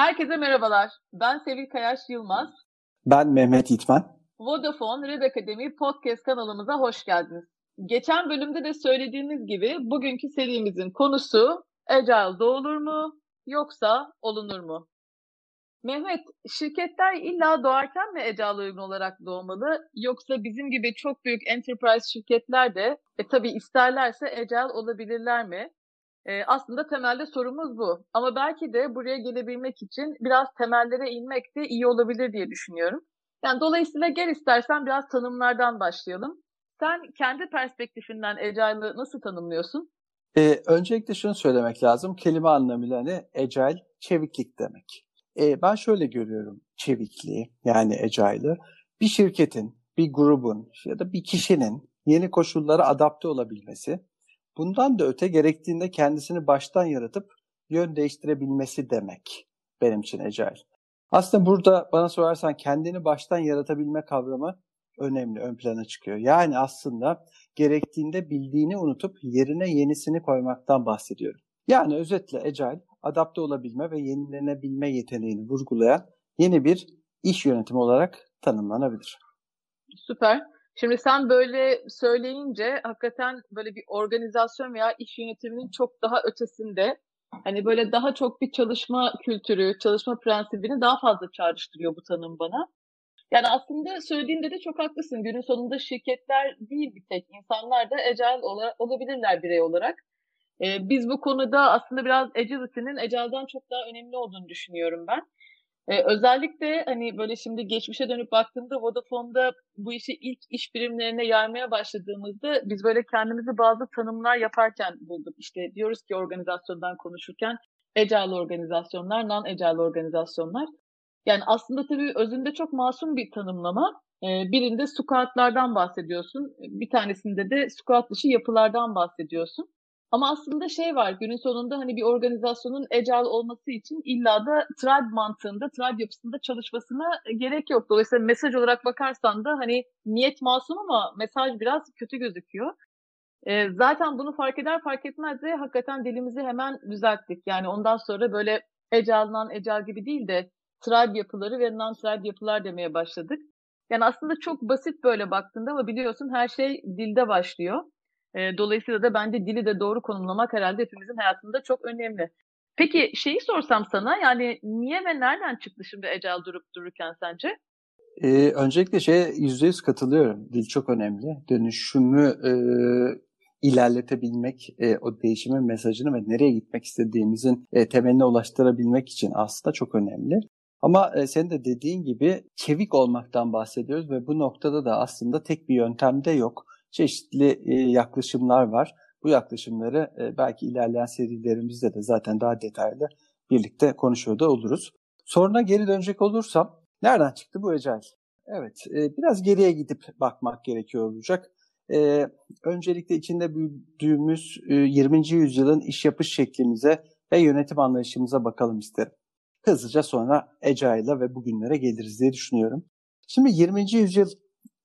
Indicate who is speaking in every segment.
Speaker 1: Herkese merhabalar. Ben Sevil Kayaş Yılmaz.
Speaker 2: Ben Mehmet İtmen.
Speaker 1: Vodafone Red Academy podcast kanalımıza hoş geldiniz. Geçen bölümde de söylediğimiz gibi bugünkü serimizin konusu Agile doğulur mu yoksa olunur mu? Mehmet, şirketler illa doğarken mi Agile uygun olarak doğmalı yoksa bizim gibi çok büyük enterprise şirketler de e, tabii isterlerse Agile olabilirler mi? E, aslında temelde sorumuz bu. Ama belki de buraya gelebilmek için biraz temellere inmek de iyi olabilir diye düşünüyorum. Yani dolayısıyla gel istersen biraz tanımlardan başlayalım. Sen kendi perspektifinden Agile'ı nasıl tanımlıyorsun?
Speaker 2: Ee, öncelikle şunu söylemek lazım. Kelime anlamıyla hani Agile, çeviklik demek. Ee, ben şöyle görüyorum çevikliği yani Agile'ı. Bir şirketin, bir grubun ya da bir kişinin yeni koşullara adapte olabilmesi Bundan da öte gerektiğinde kendisini baştan yaratıp yön değiştirebilmesi demek benim için Agile. Aslında burada bana sorarsan kendini baştan yaratabilme kavramı önemli, ön plana çıkıyor. Yani aslında gerektiğinde bildiğini unutup yerine yenisini koymaktan bahsediyorum. Yani özetle Agile, adapte olabilme ve yenilenebilme yeteneğini vurgulayan yeni bir iş yönetimi olarak tanımlanabilir.
Speaker 1: Süper. Şimdi sen böyle söyleyince hakikaten böyle bir organizasyon veya iş yönetiminin çok daha ötesinde hani böyle daha çok bir çalışma kültürü, çalışma prensibini daha fazla çağrıştırıyor bu tanım bana. Yani aslında söylediğinde de çok haklısın. Günün sonunda şirketler değil bir tek insanlar da agile ola, olabilirler birey olarak. Ee, biz bu konuda aslında biraz agility'nin agile'dan çok daha önemli olduğunu düşünüyorum ben. Ee, özellikle hani böyle şimdi geçmişe dönüp baktığımda Vodafone'da bu işi ilk iş birimlerine yaymaya başladığımızda biz böyle kendimizi bazı tanımlar yaparken bulduk. İşte diyoruz ki organizasyondan konuşurken agile organizasyonlar, non-agile organizasyonlar. Yani aslında tabii özünde çok masum bir tanımlama. Ee, birinde squatlardan bahsediyorsun. Bir tanesinde de squat dışı yapılardan bahsediyorsun. Ama aslında şey var günün sonunda hani bir organizasyonun agile olması için illa da tribe mantığında, tribe yapısında çalışmasına gerek yok. Dolayısıyla mesaj olarak bakarsan da hani niyet masum ama mesaj biraz kötü gözüküyor. E, zaten bunu fark eder fark etmez de hakikaten dilimizi hemen düzelttik. Yani ondan sonra böyle agile, non-agile gibi değil de tribe yapıları ve non-tribe yapılar demeye başladık. Yani aslında çok basit böyle baktığında ama biliyorsun her şey dilde başlıyor. E, dolayısıyla da bence dili de doğru konumlamak herhalde hepimizin hayatında çok önemli. Peki şeyi sorsam sana yani niye ve nereden çıktı şimdi Ecel durup dururken sence?
Speaker 2: Ee, öncelikle şeye yüzde yüz katılıyorum. Dil çok önemli. Dönüşümü e, ilerletebilmek, e, o değişimin mesajını ve nereye gitmek istediğimizin e, temeline ulaştırabilmek için aslında çok önemli. Ama e, senin de dediğin gibi çevik olmaktan bahsediyoruz ve bu noktada da aslında tek bir yöntem de yok çeşitli e, yaklaşımlar var. Bu yaklaşımları e, belki ilerleyen serilerimizde de zaten daha detaylı birlikte konuşuyor da oluruz. Soruna geri dönecek olursam nereden çıktı bu Agile? Evet, e, biraz geriye gidip bakmak gerekiyor olacak. Öncelikle içinde büyüdüğümüz 20. yüzyılın iş yapış şeklimize ve yönetim anlayışımıza bakalım isterim. Hızlıca sonra Agile'a ve bugünlere geliriz diye düşünüyorum. Şimdi 20. yüzyıl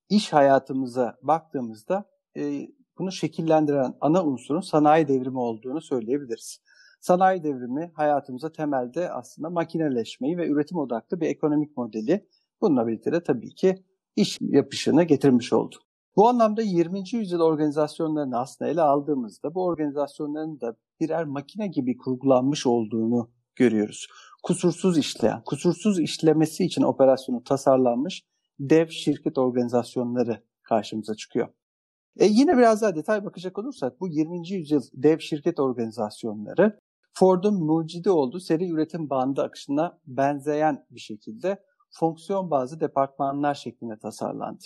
Speaker 2: iş hayatımıza baktığımızda e, bunu şekillendiren ana unsurun sanayi devrimi olduğunu söyleyebiliriz. Sanayi devrimi hayatımıza temelde aslında makineleşmeyi ve üretim odaklı bir ekonomik modeli bununla birlikte de tabii ki iş yapışını getirmiş oldu. Bu anlamda 20. yüzyıl organizasyonlarını aslında ele aldığımızda bu organizasyonların da birer makine gibi kurgulanmış olduğunu görüyoruz. Kusursuz işleyen, kusursuz işlemesi için operasyonu tasarlanmış dev şirket organizasyonları karşımıza çıkıyor. E yine biraz daha detay bakacak olursak bu 20. yüzyıl dev şirket organizasyonları Ford'un mucidi olduğu seri üretim bandı akışına benzeyen bir şekilde fonksiyon bazı departmanlar şeklinde tasarlandı.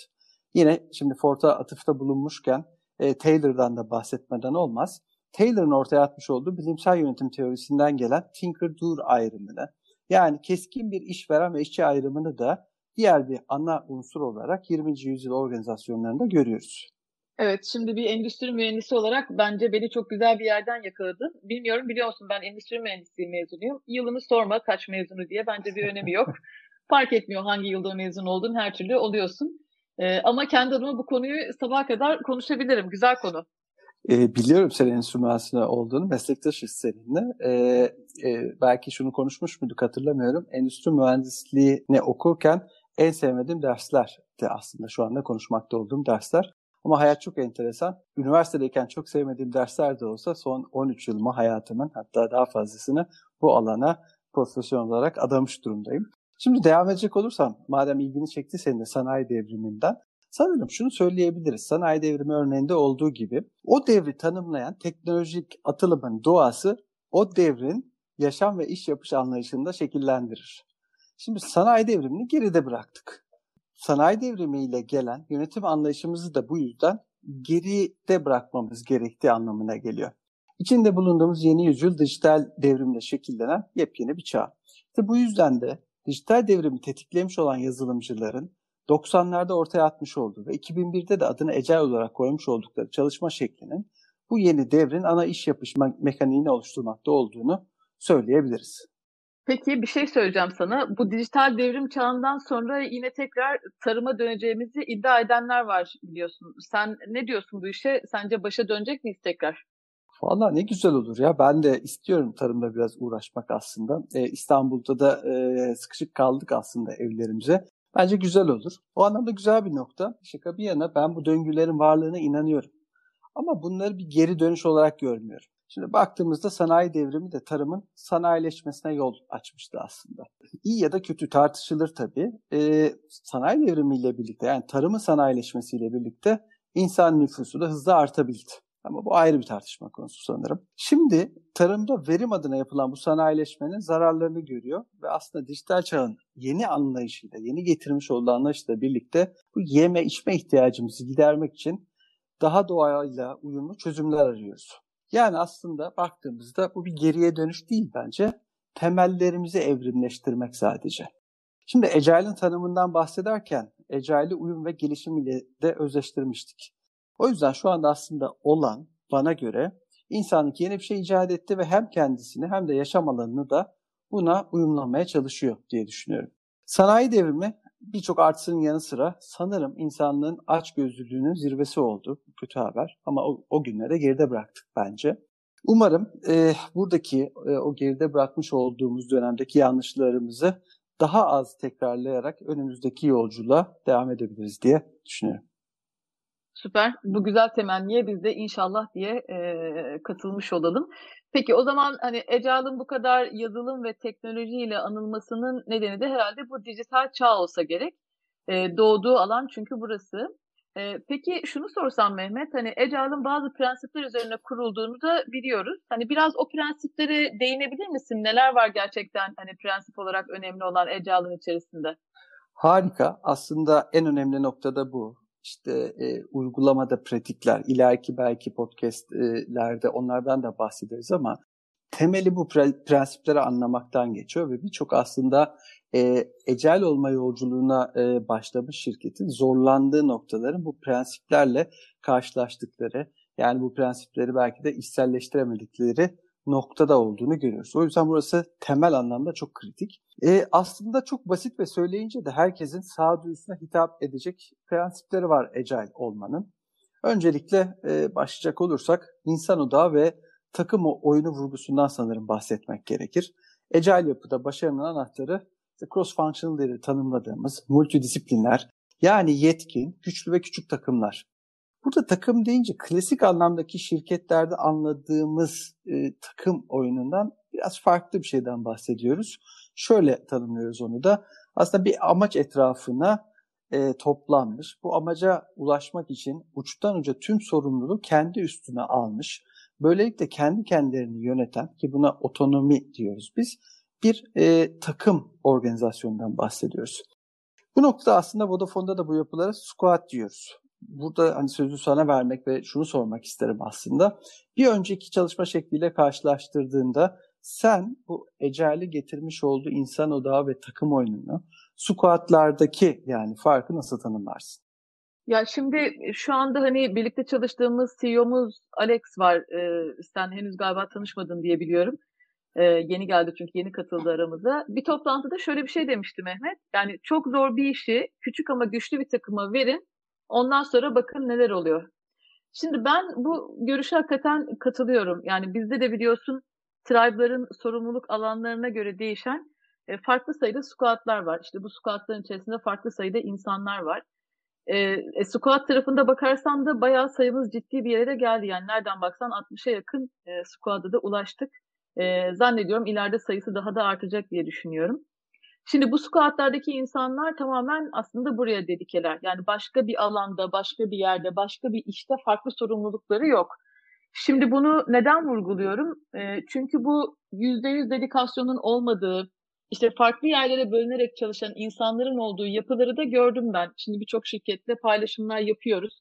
Speaker 2: Yine şimdi Ford'a atıfta bulunmuşken e, Taylor'dan da bahsetmeden olmaz. Taylor'ın ortaya atmış olduğu bilimsel yönetim teorisinden gelen Tinker-Do ayrımını yani keskin bir işveren ve işçi ayrımını da diğer bir ana unsur olarak 20. yüzyıl organizasyonlarında görüyoruz.
Speaker 1: Evet, şimdi bir endüstri mühendisi olarak bence beni çok güzel bir yerden yakaladın. Bilmiyorum biliyorsun ben endüstri mühendisliği mezunuyum. Yılını sorma kaç mezunu diye bence bir önemi yok. Fark etmiyor hangi yılda mezun oldun her türlü oluyorsun. Ee, ama kendi adıma bu konuyu sabaha kadar konuşabilirim. Güzel konu.
Speaker 2: E, biliyorum senin mühendisliği olduğunu, meslektaşız seninle. E, e, belki şunu konuşmuş muyduk hatırlamıyorum. Endüstri mühendisliğini okurken en sevmediğim dersler de aslında şu anda konuşmakta olduğum dersler. Ama hayat çok enteresan. Üniversitedeyken çok sevmediğim dersler de olsa son 13 yılımı hayatımın hatta daha fazlasını bu alana profesyonel olarak adamış durumdayım. Şimdi devam edecek olursam, madem ilgini çekti senin de sanayi devriminden, sanırım şunu söyleyebiliriz. Sanayi devrimi örneğinde olduğu gibi o devri tanımlayan teknolojik atılımın doğası o devrin yaşam ve iş yapış anlayışını da şekillendirir. Şimdi sanayi devrimini geride bıraktık. Sanayi devrimiyle gelen yönetim anlayışımızı da bu yüzden geride bırakmamız gerektiği anlamına geliyor. İçinde bulunduğumuz yeni yüzyıl dijital devrimle şekillenen yepyeni bir çağ. İşte bu yüzden de dijital devrimi tetiklemiş olan yazılımcıların 90'larda ortaya atmış olduğu ve 2001'de de adını Ecel olarak koymuş oldukları çalışma şeklinin bu yeni devrin ana iş yapış mekaniğini oluşturmakta olduğunu söyleyebiliriz.
Speaker 1: Peki bir şey söyleyeceğim sana. Bu dijital devrim çağından sonra yine tekrar tarıma döneceğimizi iddia edenler var biliyorsun. Sen ne diyorsun bu işe? Sence başa dönecek miyiz tekrar?
Speaker 2: Valla ne güzel olur ya. Ben de istiyorum tarımda biraz uğraşmak aslında. Ee, İstanbul'da da e, sıkışık kaldık aslında evlerimize. Bence güzel olur. O anlamda güzel bir nokta. Şaka bir yana ben bu döngülerin varlığına inanıyorum. Ama bunları bir geri dönüş olarak görmüyorum. Şimdi baktığımızda sanayi devrimi de tarımın sanayileşmesine yol açmıştı aslında. İyi ya da kötü tartışılır tabii. Ee, sanayi devrimiyle birlikte yani tarımın sanayileşmesiyle birlikte insan nüfusu da hızla artabildi. Ama bu ayrı bir tartışma konusu sanırım. Şimdi tarımda verim adına yapılan bu sanayileşmenin zararlarını görüyor ve aslında dijital çağın yeni anlayışıyla, yeni getirmiş olduğu anlayışla birlikte bu yeme içme ihtiyacımızı gidermek için daha doğayla uyumlu çözümler arıyoruz. Yani aslında baktığımızda bu bir geriye dönüş değil bence. Temellerimizi evrimleştirmek sadece. Şimdi Agile'ın tanımından bahsederken Agile'i uyum ve gelişim ile de özleştirmiştik. O yüzden şu anda aslında olan bana göre insanlık yeni bir şey icat etti ve hem kendisini hem de yaşam alanını da buna uyumlamaya çalışıyor diye düşünüyorum. Sanayi devrimi birçok artısının yanı sıra sanırım insanlığın aç gözlülüğünün zirvesi oldu. Kötü haber ama o, o günlere geride bıraktık bence. Umarım e, buradaki e, o geride bırakmış olduğumuz dönemdeki yanlışlarımızı daha az tekrarlayarak önümüzdeki yolculuğa devam edebiliriz diye düşünüyorum.
Speaker 1: Süper. Bu güzel temenniye biz de inşallah diye e, katılmış olalım. Peki o zaman hani Ecail'ın bu kadar yazılım ve teknolojiyle anılmasının nedeni de herhalde bu dijital çağ olsa gerek. E, doğduğu alan çünkü burası. E, peki şunu sorsam Mehmet, hani Ecail'ın bazı prensipler üzerine kurulduğunu da biliyoruz. Hani biraz o prensiplere değinebilir misin? Neler var gerçekten hani prensip olarak önemli olan Ecail'ın içerisinde?
Speaker 2: Harika. Aslında en önemli nokta da bu işte e, uygulamada pratikler, ileriki belki podcastlerde onlardan da bahsederiz ama temeli bu pre- prensipleri anlamaktan geçiyor ve birçok aslında e, ecel olma yolculuğuna e, başlamış şirketin zorlandığı noktaların bu prensiplerle karşılaştıkları yani bu prensipleri belki de içselleştiremedikleri noktada olduğunu görüyoruz. O yüzden burası temel anlamda çok kritik. E, aslında çok basit ve söyleyince de herkesin sağduyusuna hitap edecek prensipleri var Agile olmanın. Öncelikle e, başlayacak olursak insan odağı ve takım oyunu vurgusundan sanırım bahsetmek gerekir. Agile yapıda başarının anahtarı işte cross-functional diye tanımladığımız multidisiplinler yani yetkin, güçlü ve küçük takımlar. Burada takım deyince klasik anlamdaki şirketlerde anladığımız e, takım oyunundan biraz farklı bir şeyden bahsediyoruz. Şöyle tanımlıyoruz onu da. Aslında bir amaç etrafına e, toplanmış. Bu amaca ulaşmak için uçtan uca tüm sorumluluğu kendi üstüne almış. Böylelikle kendi kendilerini yöneten ki buna otonomi diyoruz biz bir e, takım organizasyonundan bahsediyoruz. Bu noktada aslında Vodafone'da da bu yapılara squad diyoruz burada hani sözü sana vermek ve şunu sormak isterim aslında. Bir önceki çalışma şekliyle karşılaştırdığında sen bu Ecel'i getirmiş olduğu insan odağı ve takım oyununu squatlardaki yani farkı nasıl tanımlarsın?
Speaker 1: Ya şimdi şu anda hani birlikte çalıştığımız CEO'muz Alex var. Ee, sen henüz galiba tanışmadın diye biliyorum. Ee, yeni geldi çünkü yeni katıldı aramıza. Bir toplantıda şöyle bir şey demişti Mehmet. Yani çok zor bir işi küçük ama güçlü bir takıma verin Ondan sonra bakın neler oluyor. Şimdi ben bu görüşe hakikaten katılıyorum. Yani bizde de biliyorsun tribe'ların sorumluluk alanlarına göre değişen e, farklı sayıda squatlar var. İşte bu squatların içerisinde farklı sayıda insanlar var. E, e, squat tarafında bakarsan da bayağı sayımız ciddi bir yere geldi. Yani nereden baksan 60'a yakın e, squat'a da ulaştık. E, zannediyorum ileride sayısı daha da artacak diye düşünüyorum. Şimdi bu squatlardaki insanlar tamamen aslında buraya dedikeler. Yani başka bir alanda, başka bir yerde, başka bir işte farklı sorumlulukları yok. Şimdi bunu neden vurguluyorum? E, çünkü bu %100 dedikasyonun olmadığı, işte farklı yerlere bölünerek çalışan insanların olduğu yapıları da gördüm ben. Şimdi birçok şirketle paylaşımlar yapıyoruz.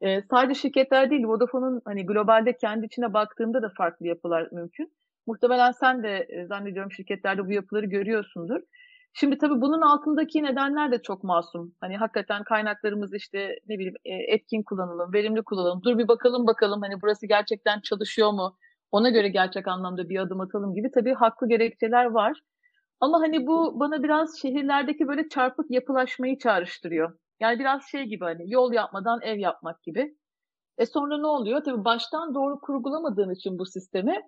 Speaker 1: E, sadece şirketler değil, Vodafone'un hani globalde kendi içine baktığımda da farklı yapılar mümkün. Muhtemelen sen de e, zannediyorum şirketlerde bu yapıları görüyorsundur. Şimdi tabii bunun altındaki nedenler de çok masum. Hani hakikaten kaynaklarımız işte ne bileyim e, etkin kullanalım, verimli kullanalım. Dur bir bakalım bakalım hani burası gerçekten çalışıyor mu? Ona göre gerçek anlamda bir adım atalım gibi tabii haklı gerekçeler var. Ama hani bu bana biraz şehirlerdeki böyle çarpık yapılaşmayı çağrıştırıyor. Yani biraz şey gibi hani yol yapmadan ev yapmak gibi. E sonra ne oluyor? Tabii baştan doğru kurgulamadığın için bu sistemi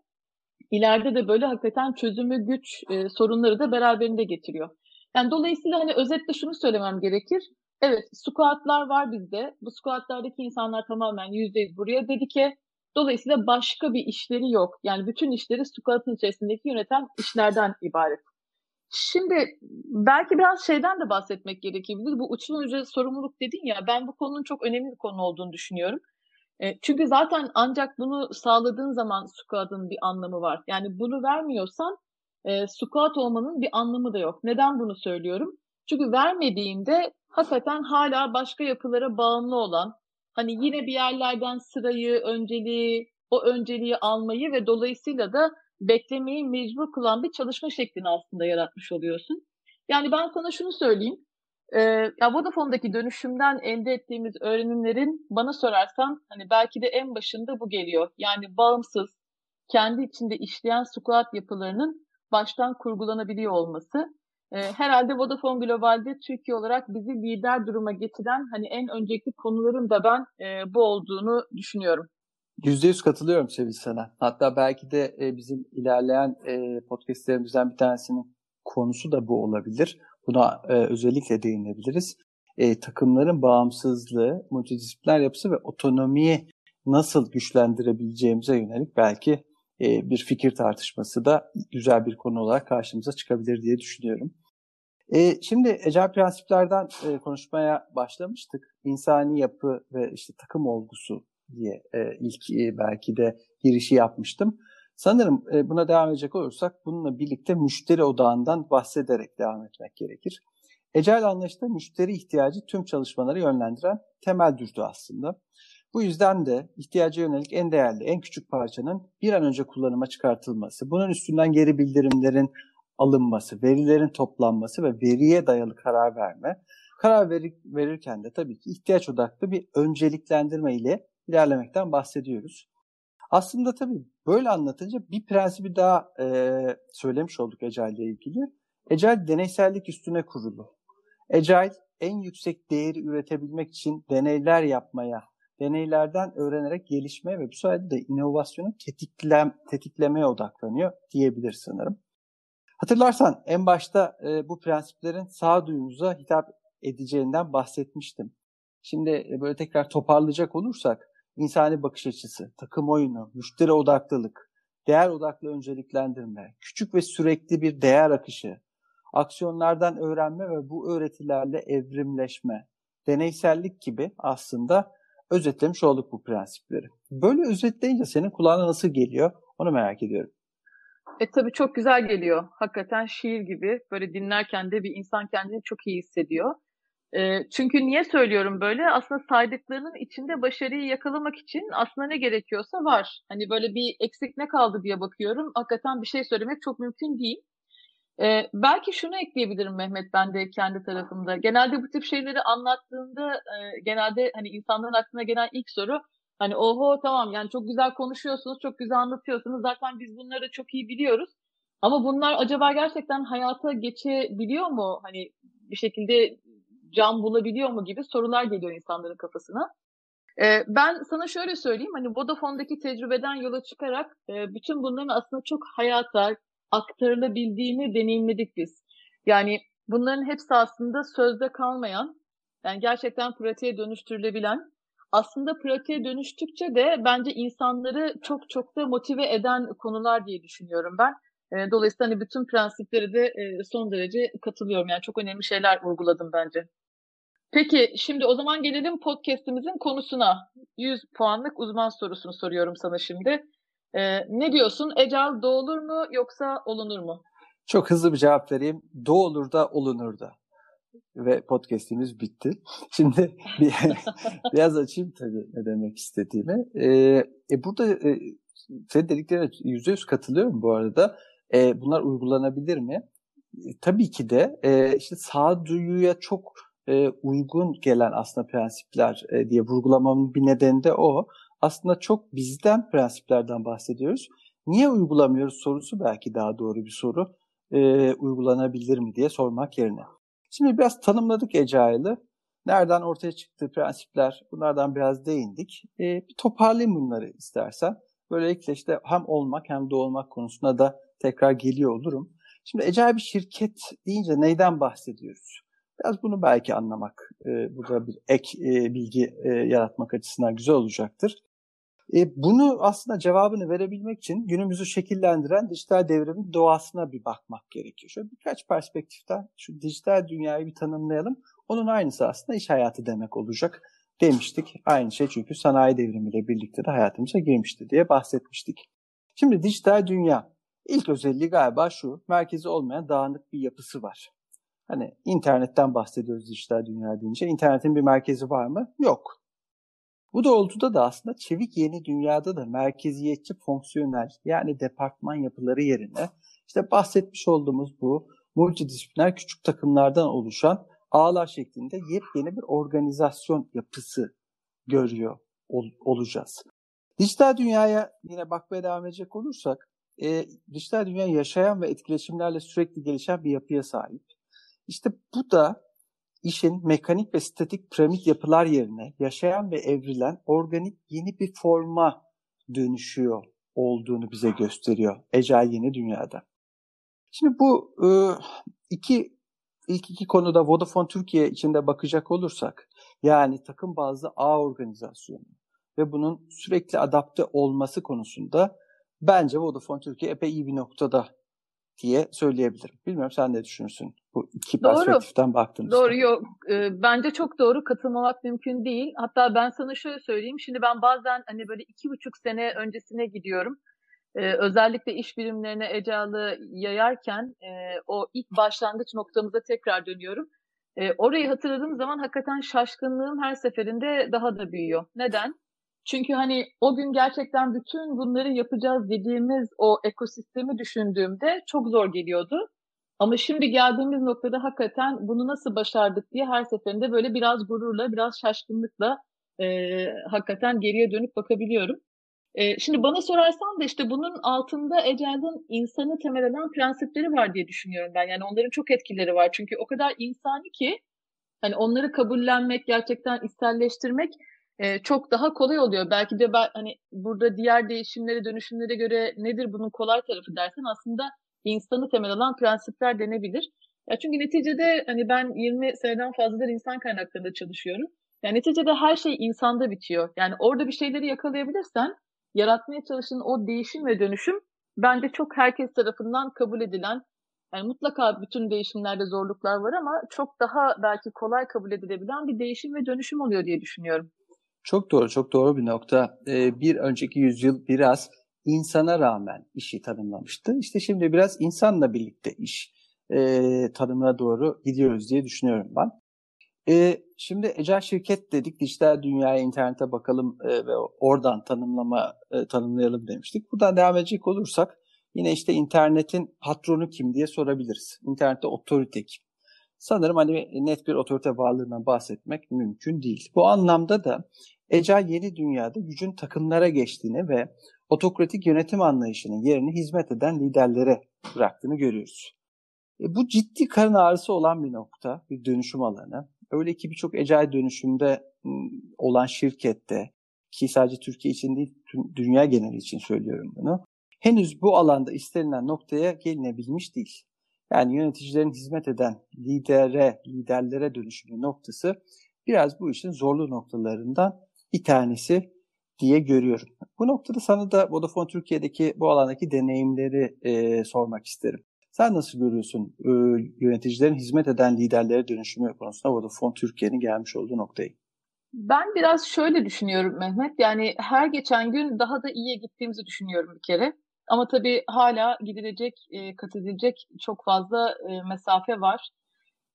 Speaker 1: ileride de böyle hakikaten çözümü güç e, sorunları da beraberinde getiriyor. Yani dolayısıyla hani özetle şunu söylemem gerekir. Evet squatlar var bizde. Bu squatlardaki insanlar tamamen yüzdeyiz buraya dedike. Dolayısıyla başka bir işleri yok. Yani bütün işleri squatın içerisindeki yöneten işlerden ibaret. Şimdi belki biraz şeyden de bahsetmek gerekebilir. Bu uçlu ucu sorumluluk dedin ya ben bu konunun çok önemli bir konu olduğunu düşünüyorum. E, çünkü zaten ancak bunu sağladığın zaman squat'ın bir anlamı var. Yani bunu vermiyorsan e, squat olmanın bir anlamı da yok. Neden bunu söylüyorum? Çünkü vermediğinde hakikaten hala başka yapılara bağımlı olan, hani yine bir yerlerden sırayı, önceliği, o önceliği almayı ve dolayısıyla da beklemeyi mecbur kılan bir çalışma şeklini aslında yaratmış oluyorsun. Yani ben sana şunu söyleyeyim. E, ya Vodafone'daki dönüşümden elde ettiğimiz öğrenimlerin bana sorarsan hani belki de en başında bu geliyor. Yani bağımsız, kendi içinde işleyen squat yapılarının baştan kurgulanabiliyor olması. E, herhalde Vodafone Global'de Türkiye olarak bizi lider duruma getiren hani en öncelikli konuların da ben e, bu olduğunu düşünüyorum.
Speaker 2: Yüzde yüz katılıyorum Sevil sana. Hatta belki de e, bizim ilerleyen e, podcastlerimizden bir tanesinin konusu da bu olabilir. Buna e, özellikle değinebiliriz. E, takımların bağımsızlığı, multidisipliner yapısı ve otonomiyi nasıl güçlendirebileceğimize yönelik belki e, bir fikir tartışması da güzel bir konu olarak karşımıza çıkabilir diye düşünüyorum. E, şimdi ecel prensiplerden e, konuşmaya başlamıştık. İnsani yapı ve işte takım olgusu diye e, ilk e, belki de girişi yapmıştım. Sanırım e, buna devam edecek olursak bununla birlikte müşteri odağından bahsederek devam etmek gerekir. Ecel anlayışta müşteri ihtiyacı tüm çalışmaları yönlendiren temel dürtü aslında. Bu yüzden de ihtiyaca yönelik en değerli, en küçük parçanın bir an önce kullanıma çıkartılması, bunun üstünden geri bildirimlerin alınması, verilerin toplanması ve veriye dayalı karar verme, karar verirken de tabii ki ihtiyaç odaklı bir önceliklendirme ile ilerlemekten bahsediyoruz. Aslında tabii böyle anlatınca bir prensibi daha e, söylemiş olduk Agile ile ilgili. Agile deneysellik üstüne kurulu. Agile en yüksek değeri üretebilmek için deneyler yapmaya, deneylerden öğrenerek gelişmeye ve bu sayede de inovasyonu tetiklem, tetiklemeye odaklanıyor diyebilir sanırım. Hatırlarsan en başta e, bu prensiplerin sağduyumuza hitap edeceğinden bahsetmiştim. Şimdi e, böyle tekrar toparlayacak olursak insani bakış açısı, takım oyunu, müşteri odaklılık, değer odaklı önceliklendirme, küçük ve sürekli bir değer akışı, aksiyonlardan öğrenme ve bu öğretilerle evrimleşme, deneysellik gibi aslında özetlemiş olduk bu prensipleri. Böyle özetleyince senin kulağına nasıl geliyor onu merak ediyorum.
Speaker 1: E tabii çok güzel geliyor. Hakikaten şiir gibi böyle dinlerken de bir insan kendini çok iyi hissediyor. Çünkü niye söylüyorum böyle? Aslında saydıklarının içinde başarıyı yakalamak için aslında ne gerekiyorsa var. Hani böyle bir eksik ne kaldı diye bakıyorum. Hakikaten bir şey söylemek çok mümkün değil. Belki şunu ekleyebilirim Mehmet ben de kendi tarafımda. Genelde bu tip şeyleri anlattığında genelde hani insanların aklına gelen ilk soru hani oho tamam yani çok güzel konuşuyorsunuz, çok güzel anlatıyorsunuz. Zaten biz bunları çok iyi biliyoruz. Ama bunlar acaba gerçekten hayata geçebiliyor mu? Hani bir şekilde can bulabiliyor mu gibi sorular geliyor insanların kafasına. Ee, ben sana şöyle söyleyeyim, hani Vodafone'daki tecrübeden yola çıkarak e, bütün bunların aslında çok hayata aktarılabildiğini deneyimledik biz. Yani bunların hepsi aslında sözde kalmayan, yani gerçekten pratiğe dönüştürülebilen, aslında pratiğe dönüştükçe de bence insanları çok çok da motive eden konular diye düşünüyorum ben. E, dolayısıyla hani bütün prensipleri de e, son derece katılıyorum. Yani çok önemli şeyler vurguladım bence. Peki şimdi o zaman gelelim podcast'imizin konusuna. 100 puanlık uzman sorusunu soruyorum sana şimdi. Ee, ne diyorsun? Ecal doğulur mu yoksa olunur mu?
Speaker 2: Çok hızlı bir cevap vereyim. Doğulur da olunur da. Ve podcast'imiz bitti. Şimdi bir, biraz açayım tabii ne demek istediğimi. Ee, e, burada e, senin dediklerine yüzde yüz katılıyorum bu arada. E, bunlar uygulanabilir mi? E, tabii ki de e, işte sağduyuya çok e, uygun gelen aslında prensipler e, diye vurgulamamın bir nedeni de o. Aslında çok bizden prensiplerden bahsediyoruz. Niye uygulamıyoruz sorusu belki daha doğru bir soru. E, uygulanabilir mi diye sormak yerine. Şimdi biraz tanımladık Agile'ı. Nereden ortaya çıktı prensipler bunlardan biraz değindik. E, bir toparlayayım bunları istersen. Böylelikle işte hem olmak hem de olmak konusuna da tekrar geliyor olurum. Şimdi Agile bir şirket deyince neyden bahsediyoruz? Biraz bunu belki anlamak e, burada bir ek e, bilgi e, yaratmak açısından güzel olacaktır. E, bunu aslında cevabını verebilmek için günümüzü şekillendiren dijital devrimin doğasına bir bakmak gerekiyor. Şöyle birkaç perspektiften şu dijital dünyayı bir tanımlayalım. Onun aynısı aslında iş hayatı demek olacak demiştik. Aynı şey çünkü sanayi devrimiyle birlikte de hayatımıza girmişti diye bahsetmiştik. Şimdi dijital dünya ilk özelliği galiba şu, merkezi olmayan dağınık bir yapısı var. Hani internetten bahsediyoruz dijital dünya deyince. İnternetin bir merkezi var mı? Yok. Bu doğrultuda da aslında çevik yeni dünyada da merkeziyetçi fonksiyonel yani departman yapıları yerine işte bahsetmiş olduğumuz bu multidisipliner küçük takımlardan oluşan ağlar şeklinde yepyeni bir organizasyon yapısı görüyor ol, olacağız. Dijital dünyaya yine bakmaya devam edecek olursak, e, dijital dünya yaşayan ve etkileşimlerle sürekli gelişen bir yapıya sahip. İşte bu da işin mekanik ve statik piramit yapılar yerine yaşayan ve evrilen organik yeni bir forma dönüşüyor olduğunu bize gösteriyor Ecel Yeni Dünya'da. Şimdi bu e, iki ilk iki konuda Vodafone Türkiye içinde bakacak olursak yani takım bazlı ağ organizasyonu ve bunun sürekli adapte olması konusunda bence Vodafone Türkiye epey iyi bir noktada diye söyleyebilirim. Bilmiyorum sen ne düşünürsün bu iki doğru. perspektiften baktığımızda?
Speaker 1: Doğru yok. E, bence çok doğru katılmamak mümkün değil. Hatta ben sana şöyle söyleyeyim. Şimdi ben bazen hani böyle iki buçuk sene öncesine gidiyorum. E, özellikle iş bilimlerine ecalı yayarken e, o ilk başlangıç noktamıza tekrar dönüyorum. E, orayı hatırladığım zaman hakikaten şaşkınlığım her seferinde daha da büyüyor. Neden? Çünkü hani o gün gerçekten bütün bunları yapacağız dediğimiz o ekosistemi düşündüğümde çok zor geliyordu. Ama şimdi geldiğimiz noktada hakikaten bunu nasıl başardık diye her seferinde böyle biraz gururla, biraz şaşkınlıkla e, hakikaten geriye dönüp bakabiliyorum. E, şimdi bana sorarsan da işte bunun altında Ecel'in insanı temel eden prensipleri var diye düşünüyorum ben. Yani onların çok etkileri var. Çünkü o kadar insani ki hani onları kabullenmek, gerçekten isterleştirmek e, çok daha kolay oluyor. Belki de ben hani burada diğer değişimlere, dönüşümlere göre nedir bunun kolay tarafı dersen aslında insanı temel alan prensipler denebilir. Ya çünkü neticede hani ben 20 seneden fazladır insan kaynaklarında çalışıyorum. Yani neticede her şey insanda bitiyor. Yani orada bir şeyleri yakalayabilirsen yaratmaya çalıştığın o değişim ve dönüşüm bence çok herkes tarafından kabul edilen yani mutlaka bütün değişimlerde zorluklar var ama çok daha belki kolay kabul edilebilen bir değişim ve dönüşüm oluyor diye düşünüyorum.
Speaker 2: Çok doğru, çok doğru bir nokta. Ee, bir önceki yüzyıl biraz insana rağmen işi tanımlamıştı. İşte şimdi biraz insanla birlikte iş e, tanımına doğru gidiyoruz diye düşünüyorum ben. E, şimdi Ecel Şirket dedik, dijital dünyaya, internete bakalım e, ve oradan tanımlama e, tanımlayalım demiştik. Buradan devam edecek olursak yine işte internetin patronu kim diye sorabiliriz. İnternette otorite kim? Sanırım hani net bir otorite varlığından bahsetmek mümkün değil. Bu anlamda da Ecel yeni dünyada gücün takımlara geçtiğini ve otokratik yönetim anlayışının yerini hizmet eden liderlere bıraktığını görüyoruz. E, bu ciddi karın ağrısı olan bir nokta, bir dönüşüm alanı. Öyle ki birçok ecel dönüşümde olan şirkette ki sadece Türkiye için değil tüm dünya geneli için söylüyorum bunu. Henüz bu alanda istenilen noktaya gelinebilmiş değil. Yani yöneticilerin hizmet eden lidere, liderlere dönüşümü noktası biraz bu işin zorlu noktalarından bir tanesi diye görüyorum. Bu noktada sana da Vodafone Türkiye'deki bu alandaki deneyimleri e, sormak isterim. Sen nasıl görüyorsun e, yöneticilerin hizmet eden liderlere dönüşümü konusunda Vodafone Türkiye'nin gelmiş olduğu noktayı?
Speaker 1: Ben biraz şöyle düşünüyorum Mehmet. Yani her geçen gün daha da iyiye gittiğimizi düşünüyorum bir kere. Ama tabii hala gidilecek, e, kat edilecek çok fazla e, mesafe var.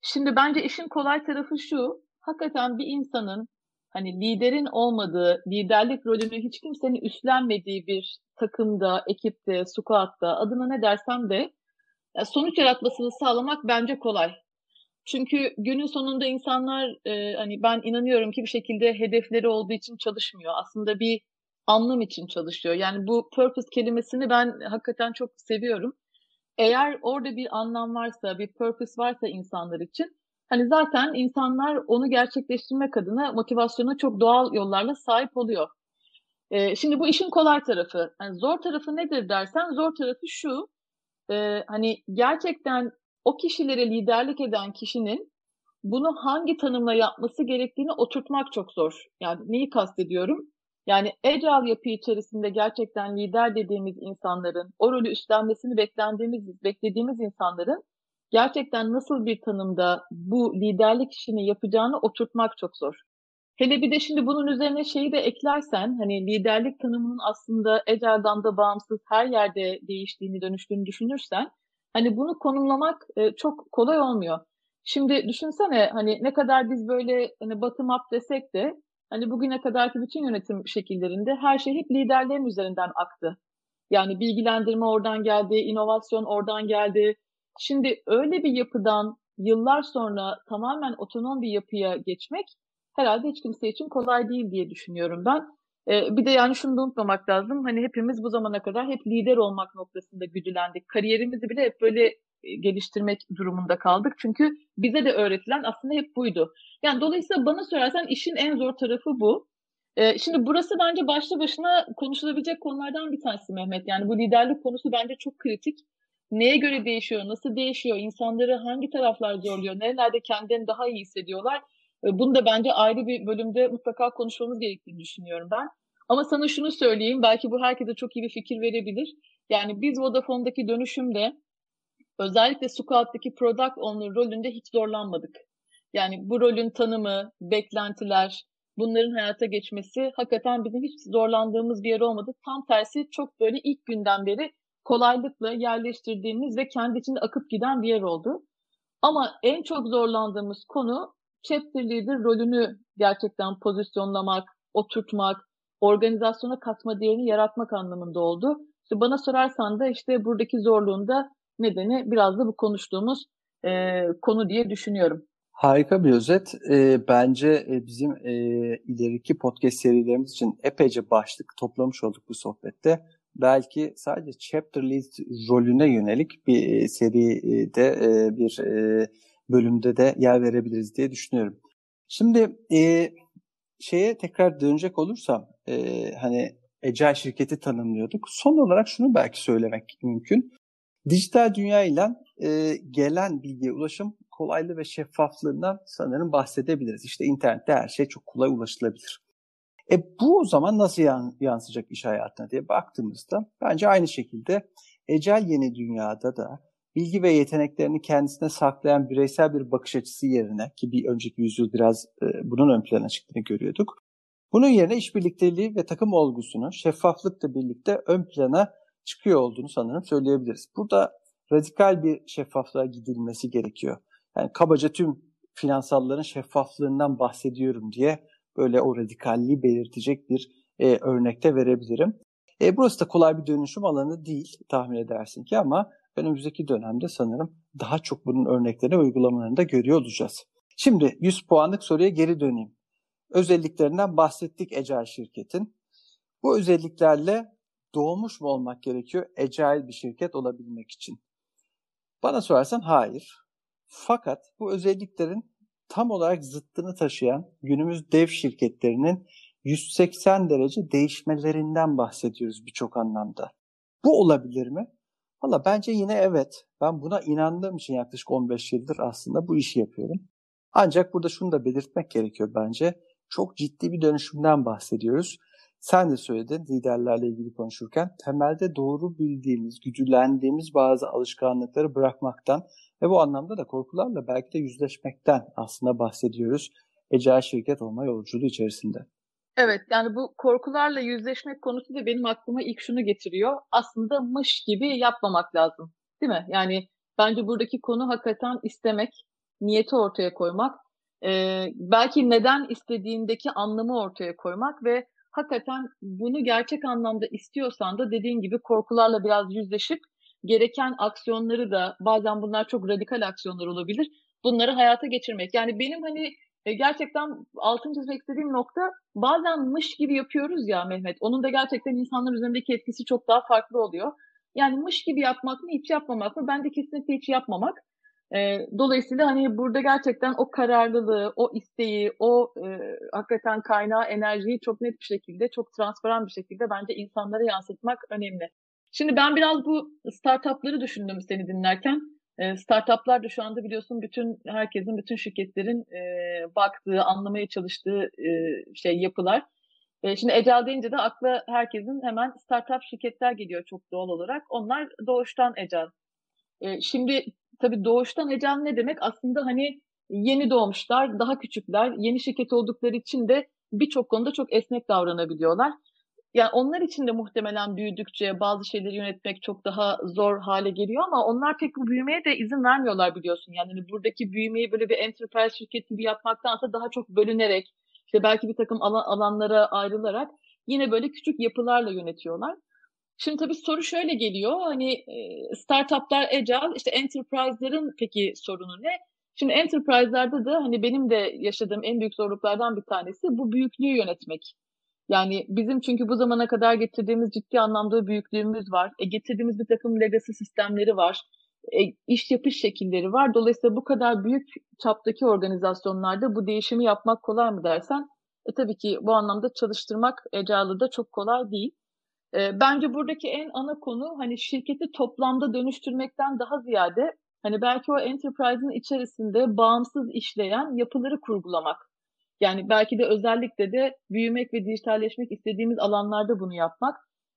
Speaker 1: Şimdi bence işin kolay tarafı şu. Hakikaten bir insanın hani liderin olmadığı, liderlik rolünü hiç kimsenin üstlenmediği bir takımda, ekipte, squad'da adına ne dersem de sonuç yaratmasını sağlamak bence kolay. Çünkü günün sonunda insanlar e, hani ben inanıyorum ki bir şekilde hedefleri olduğu için çalışmıyor. Aslında bir anlam için çalışıyor. Yani bu purpose kelimesini ben hakikaten çok seviyorum. Eğer orada bir anlam varsa, bir purpose varsa insanlar için hani zaten insanlar onu gerçekleştirmek adına motivasyona çok doğal yollarla sahip oluyor. Ee, şimdi bu işin kolay tarafı. Yani zor tarafı nedir dersen zor tarafı şu. E, hani gerçekten o kişilere liderlik eden kişinin bunu hangi tanımla yapması gerektiğini oturtmak çok zor. Yani neyi kastediyorum? Yani agile yapı içerisinde gerçekten lider dediğimiz insanların, o rolü üstlenmesini beklendiğimiz, beklediğimiz insanların gerçekten nasıl bir tanımda bu liderlik işini yapacağını oturtmak çok zor. Hele bir de şimdi bunun üzerine şeyi de eklersen hani liderlik tanımının aslında Agile'dan da bağımsız her yerde değiştiğini, dönüştüğünü düşünürsen hani bunu konumlamak e, çok kolay olmuyor. Şimdi düşünsene hani ne kadar biz böyle hani bottom up desek de hani bugüne kadarki bütün yönetim şekillerinde her şey hep liderlerin üzerinden aktı. Yani bilgilendirme oradan geldi, inovasyon oradan geldi. Şimdi öyle bir yapıdan yıllar sonra tamamen otonom bir yapıya geçmek herhalde hiç kimse için kolay değil diye düşünüyorum ben. Ee, bir de yani şunu da unutmamak lazım. Hani hepimiz bu zamana kadar hep lider olmak noktasında güdülendik. Kariyerimizi bile hep böyle geliştirmek durumunda kaldık. Çünkü bize de öğretilen aslında hep buydu. Yani dolayısıyla bana sorarsan işin en zor tarafı bu. Ee, şimdi burası bence başlı başına konuşulabilecek konulardan bir tanesi Mehmet. Yani bu liderlik konusu bence çok kritik. Neye göre değişiyor, nasıl değişiyor, insanları hangi taraflar zorluyor, nerelerde kendilerini daha iyi hissediyorlar bunu da bence ayrı bir bölümde mutlaka konuşmamız gerektiğini düşünüyorum ben. Ama sana şunu söyleyeyim, belki bu herkese çok iyi bir fikir verebilir. Yani biz Vodafone'daki dönüşümde özellikle Squad'daki product owner rolünde hiç zorlanmadık. Yani bu rolün tanımı, beklentiler, bunların hayata geçmesi hakikaten bizim hiç zorlandığımız bir yer olmadı. Tam tersi çok böyle ilk günden beri kolaylıkla yerleştirdiğimiz ve kendi içinde akıp giden bir yer oldu. Ama en çok zorlandığımız konu chapter leader rolünü gerçekten pozisyonlamak, oturtmak, organizasyona katma değerini yaratmak anlamında oldu. İşte bana sorarsan da işte buradaki zorluğun da nedeni biraz da bu konuştuğumuz e, konu diye düşünüyorum.
Speaker 2: Harika bir özet. E, bence e, bizim e, ileriki podcast serilerimiz için epeyce başlık toplamış olduk bu sohbette. Belki sadece chapter lead rolüne yönelik bir e, seride e, bir e, bölümde de yer verebiliriz diye düşünüyorum. Şimdi e, şeye tekrar dönecek olursam e, hani Ecel şirketi tanımlıyorduk. Son olarak şunu belki söylemek mümkün. Dijital dünya ile e, gelen bilgiye ulaşım kolaylığı ve şeffaflığından sanırım bahsedebiliriz. İşte internette her şey çok kolay ulaşılabilir. E bu o zaman nasıl yansıyacak iş hayatına diye baktığımızda bence aynı şekilde ecel yeni dünyada da bilgi ve yeteneklerini kendisine saklayan bireysel bir bakış açısı yerine ki bir önceki yüzyıl biraz e, bunun ön plana çıktığını görüyorduk. Bunun yerine işbirlikteliği ve takım olgusunu şeffaflıkla birlikte ön plana çıkıyor olduğunu sanırım söyleyebiliriz. Burada radikal bir şeffaflığa gidilmesi gerekiyor. Yani kabaca tüm finansalların şeffaflığından bahsediyorum diye böyle o radikalliği belirtecek bir e, örnekte verebilirim. E, burası da kolay bir dönüşüm alanı değil tahmin edersin ki ama önümüzdeki dönemde sanırım daha çok bunun örneklerini uygulamalarını da görüyor olacağız. Şimdi 100 puanlık soruya geri döneyim. Özelliklerinden bahsettik Ecel şirketin. Bu özelliklerle doğmuş mu olmak gerekiyor Ecel bir şirket olabilmek için? Bana sorarsan hayır. Fakat bu özelliklerin tam olarak zıttını taşıyan günümüz dev şirketlerinin 180 derece değişmelerinden bahsediyoruz birçok anlamda. Bu olabilir mi? Valla bence yine evet. Ben buna inandığım için yaklaşık 15 yıldır aslında bu işi yapıyorum. Ancak burada şunu da belirtmek gerekiyor bence. Çok ciddi bir dönüşümden bahsediyoruz. Sen de söyledin liderlerle ilgili konuşurken temelde doğru bildiğimiz, güdülendiğimiz bazı alışkanlıkları bırakmaktan ve bu anlamda da korkularla belki de yüzleşmekten aslında bahsediyoruz. Ecel şirket olma yolculuğu içerisinde.
Speaker 1: Evet yani bu korkularla yüzleşmek konusu da benim aklıma ilk şunu getiriyor. Aslında mış gibi yapmamak lazım. Değil mi? Yani bence buradaki konu hakikaten istemek, niyeti ortaya koymak, e, belki neden istediğindeki anlamı ortaya koymak ve hakikaten bunu gerçek anlamda istiyorsan da dediğin gibi korkularla biraz yüzleşip gereken aksiyonları da bazen bunlar çok radikal aksiyonlar olabilir. Bunları hayata geçirmek. Yani benim hani e, gerçekten altın çizmek istediğim nokta bazen mış gibi yapıyoruz ya Mehmet. Onun da gerçekten insanlar üzerindeki etkisi çok daha farklı oluyor. Yani mış gibi yapmak mı hiç yapmamak mı? Bence kesinlikle hiç yapmamak. E, dolayısıyla hani burada gerçekten o kararlılığı, o isteği, o e, hakikaten kaynağı, enerjiyi çok net bir şekilde, çok transparan bir şekilde bence insanlara yansıtmak önemli. Şimdi ben biraz bu startupları düşündüm seni dinlerken. E, startuplar da şu anda biliyorsun bütün herkesin, bütün şirketlerin e, baktığı, anlamaya çalıştığı e, şey yapılar. E, şimdi Ecel deyince de akla herkesin hemen startup şirketler geliyor çok doğal olarak. Onlar doğuştan Ecel. E, şimdi tabii doğuştan Ecel ne demek? Aslında hani yeni doğmuşlar, daha küçükler, yeni şirket oldukları için de birçok konuda çok esnek davranabiliyorlar. Yani onlar için de muhtemelen büyüdükçe bazı şeyleri yönetmek çok daha zor hale geliyor ama onlar pek bu büyümeye de izin vermiyorlar biliyorsun. Yani hani buradaki büyümeyi böyle bir enterprise şirket gibi yapmaktansa daha çok bölünerek, işte belki bir takım alan, alanlara ayrılarak yine böyle küçük yapılarla yönetiyorlar. Şimdi tabii soru şöyle geliyor. Hani startuplar agile, işte enterprise'ların peki sorunu ne? Şimdi enterprise'larda da hani benim de yaşadığım en büyük zorluklardan bir tanesi bu büyüklüğü yönetmek. Yani bizim çünkü bu zamana kadar getirdiğimiz ciddi anlamda büyüklüğümüz var. E, getirdiğimiz bir takım legacy sistemleri var. E, iş yapış şekilleri var. Dolayısıyla bu kadar büyük çaptaki organizasyonlarda bu değişimi yapmak kolay mı dersen? E tabii ki bu anlamda çalıştırmak Agile'da çok kolay değil. E, bence buradaki en ana konu hani şirketi toplamda dönüştürmekten daha ziyade hani belki o enterprise'ın içerisinde bağımsız işleyen yapıları kurgulamak. Yani belki de özellikle de büyümek ve dijitalleşmek istediğimiz alanlarda bunu yapmak.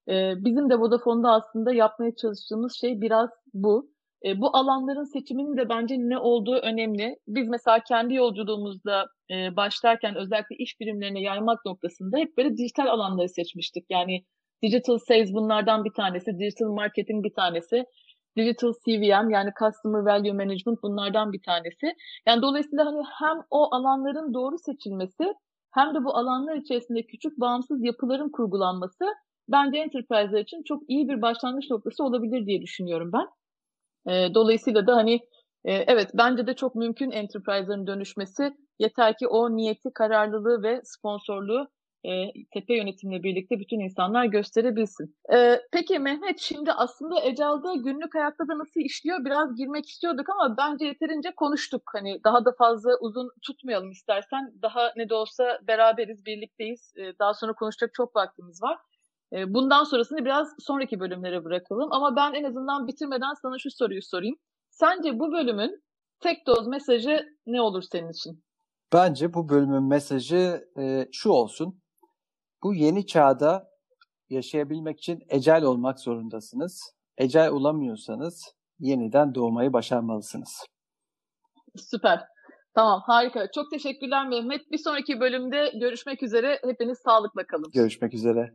Speaker 1: Ee, bizim de Vodafone'da aslında yapmaya çalıştığımız şey biraz bu. E, bu alanların seçiminin de bence ne olduğu önemli. Biz mesela kendi yolculuğumuzda e, başlarken özellikle iş birimlerine yaymak noktasında hep böyle dijital alanları seçmiştik. Yani digital sales bunlardan bir tanesi, digital marketing bir tanesi. Digital CVM yani Customer Value Management bunlardan bir tanesi. Yani dolayısıyla hani hem o alanların doğru seçilmesi hem de bu alanlar içerisinde küçük bağımsız yapıların kurgulanması bence enterprise'lar için çok iyi bir başlangıç noktası olabilir diye düşünüyorum ben. E, dolayısıyla da hani e, evet bence de çok mümkün enterprise'ların dönüşmesi. Yeter ki o niyeti, kararlılığı ve sponsorluğu e, tepe yönetimle birlikte bütün insanlar gösterebilsin. E, peki Mehmet şimdi aslında Ecal'da günlük hayatta da nasıl işliyor biraz girmek istiyorduk ama bence yeterince konuştuk. Hani daha da fazla uzun tutmayalım istersen. Daha ne de olsa beraberiz, birlikteyiz. E, daha sonra konuşacak çok vaktimiz var. E, bundan sonrasını biraz sonraki bölümlere bırakalım. Ama ben en azından bitirmeden sana şu soruyu sorayım. Sence bu bölümün tek doz mesajı ne olur senin için?
Speaker 2: Bence bu bölümün mesajı e, şu olsun. Bu yeni çağda yaşayabilmek için ecel olmak zorundasınız. Ecel olamıyorsanız yeniden doğmayı başarmalısınız.
Speaker 1: Süper. Tamam harika. Çok teşekkürler Mehmet. Bir sonraki bölümde görüşmek üzere. Hepiniz sağlıkla kalın.
Speaker 2: Görüşmek üzere.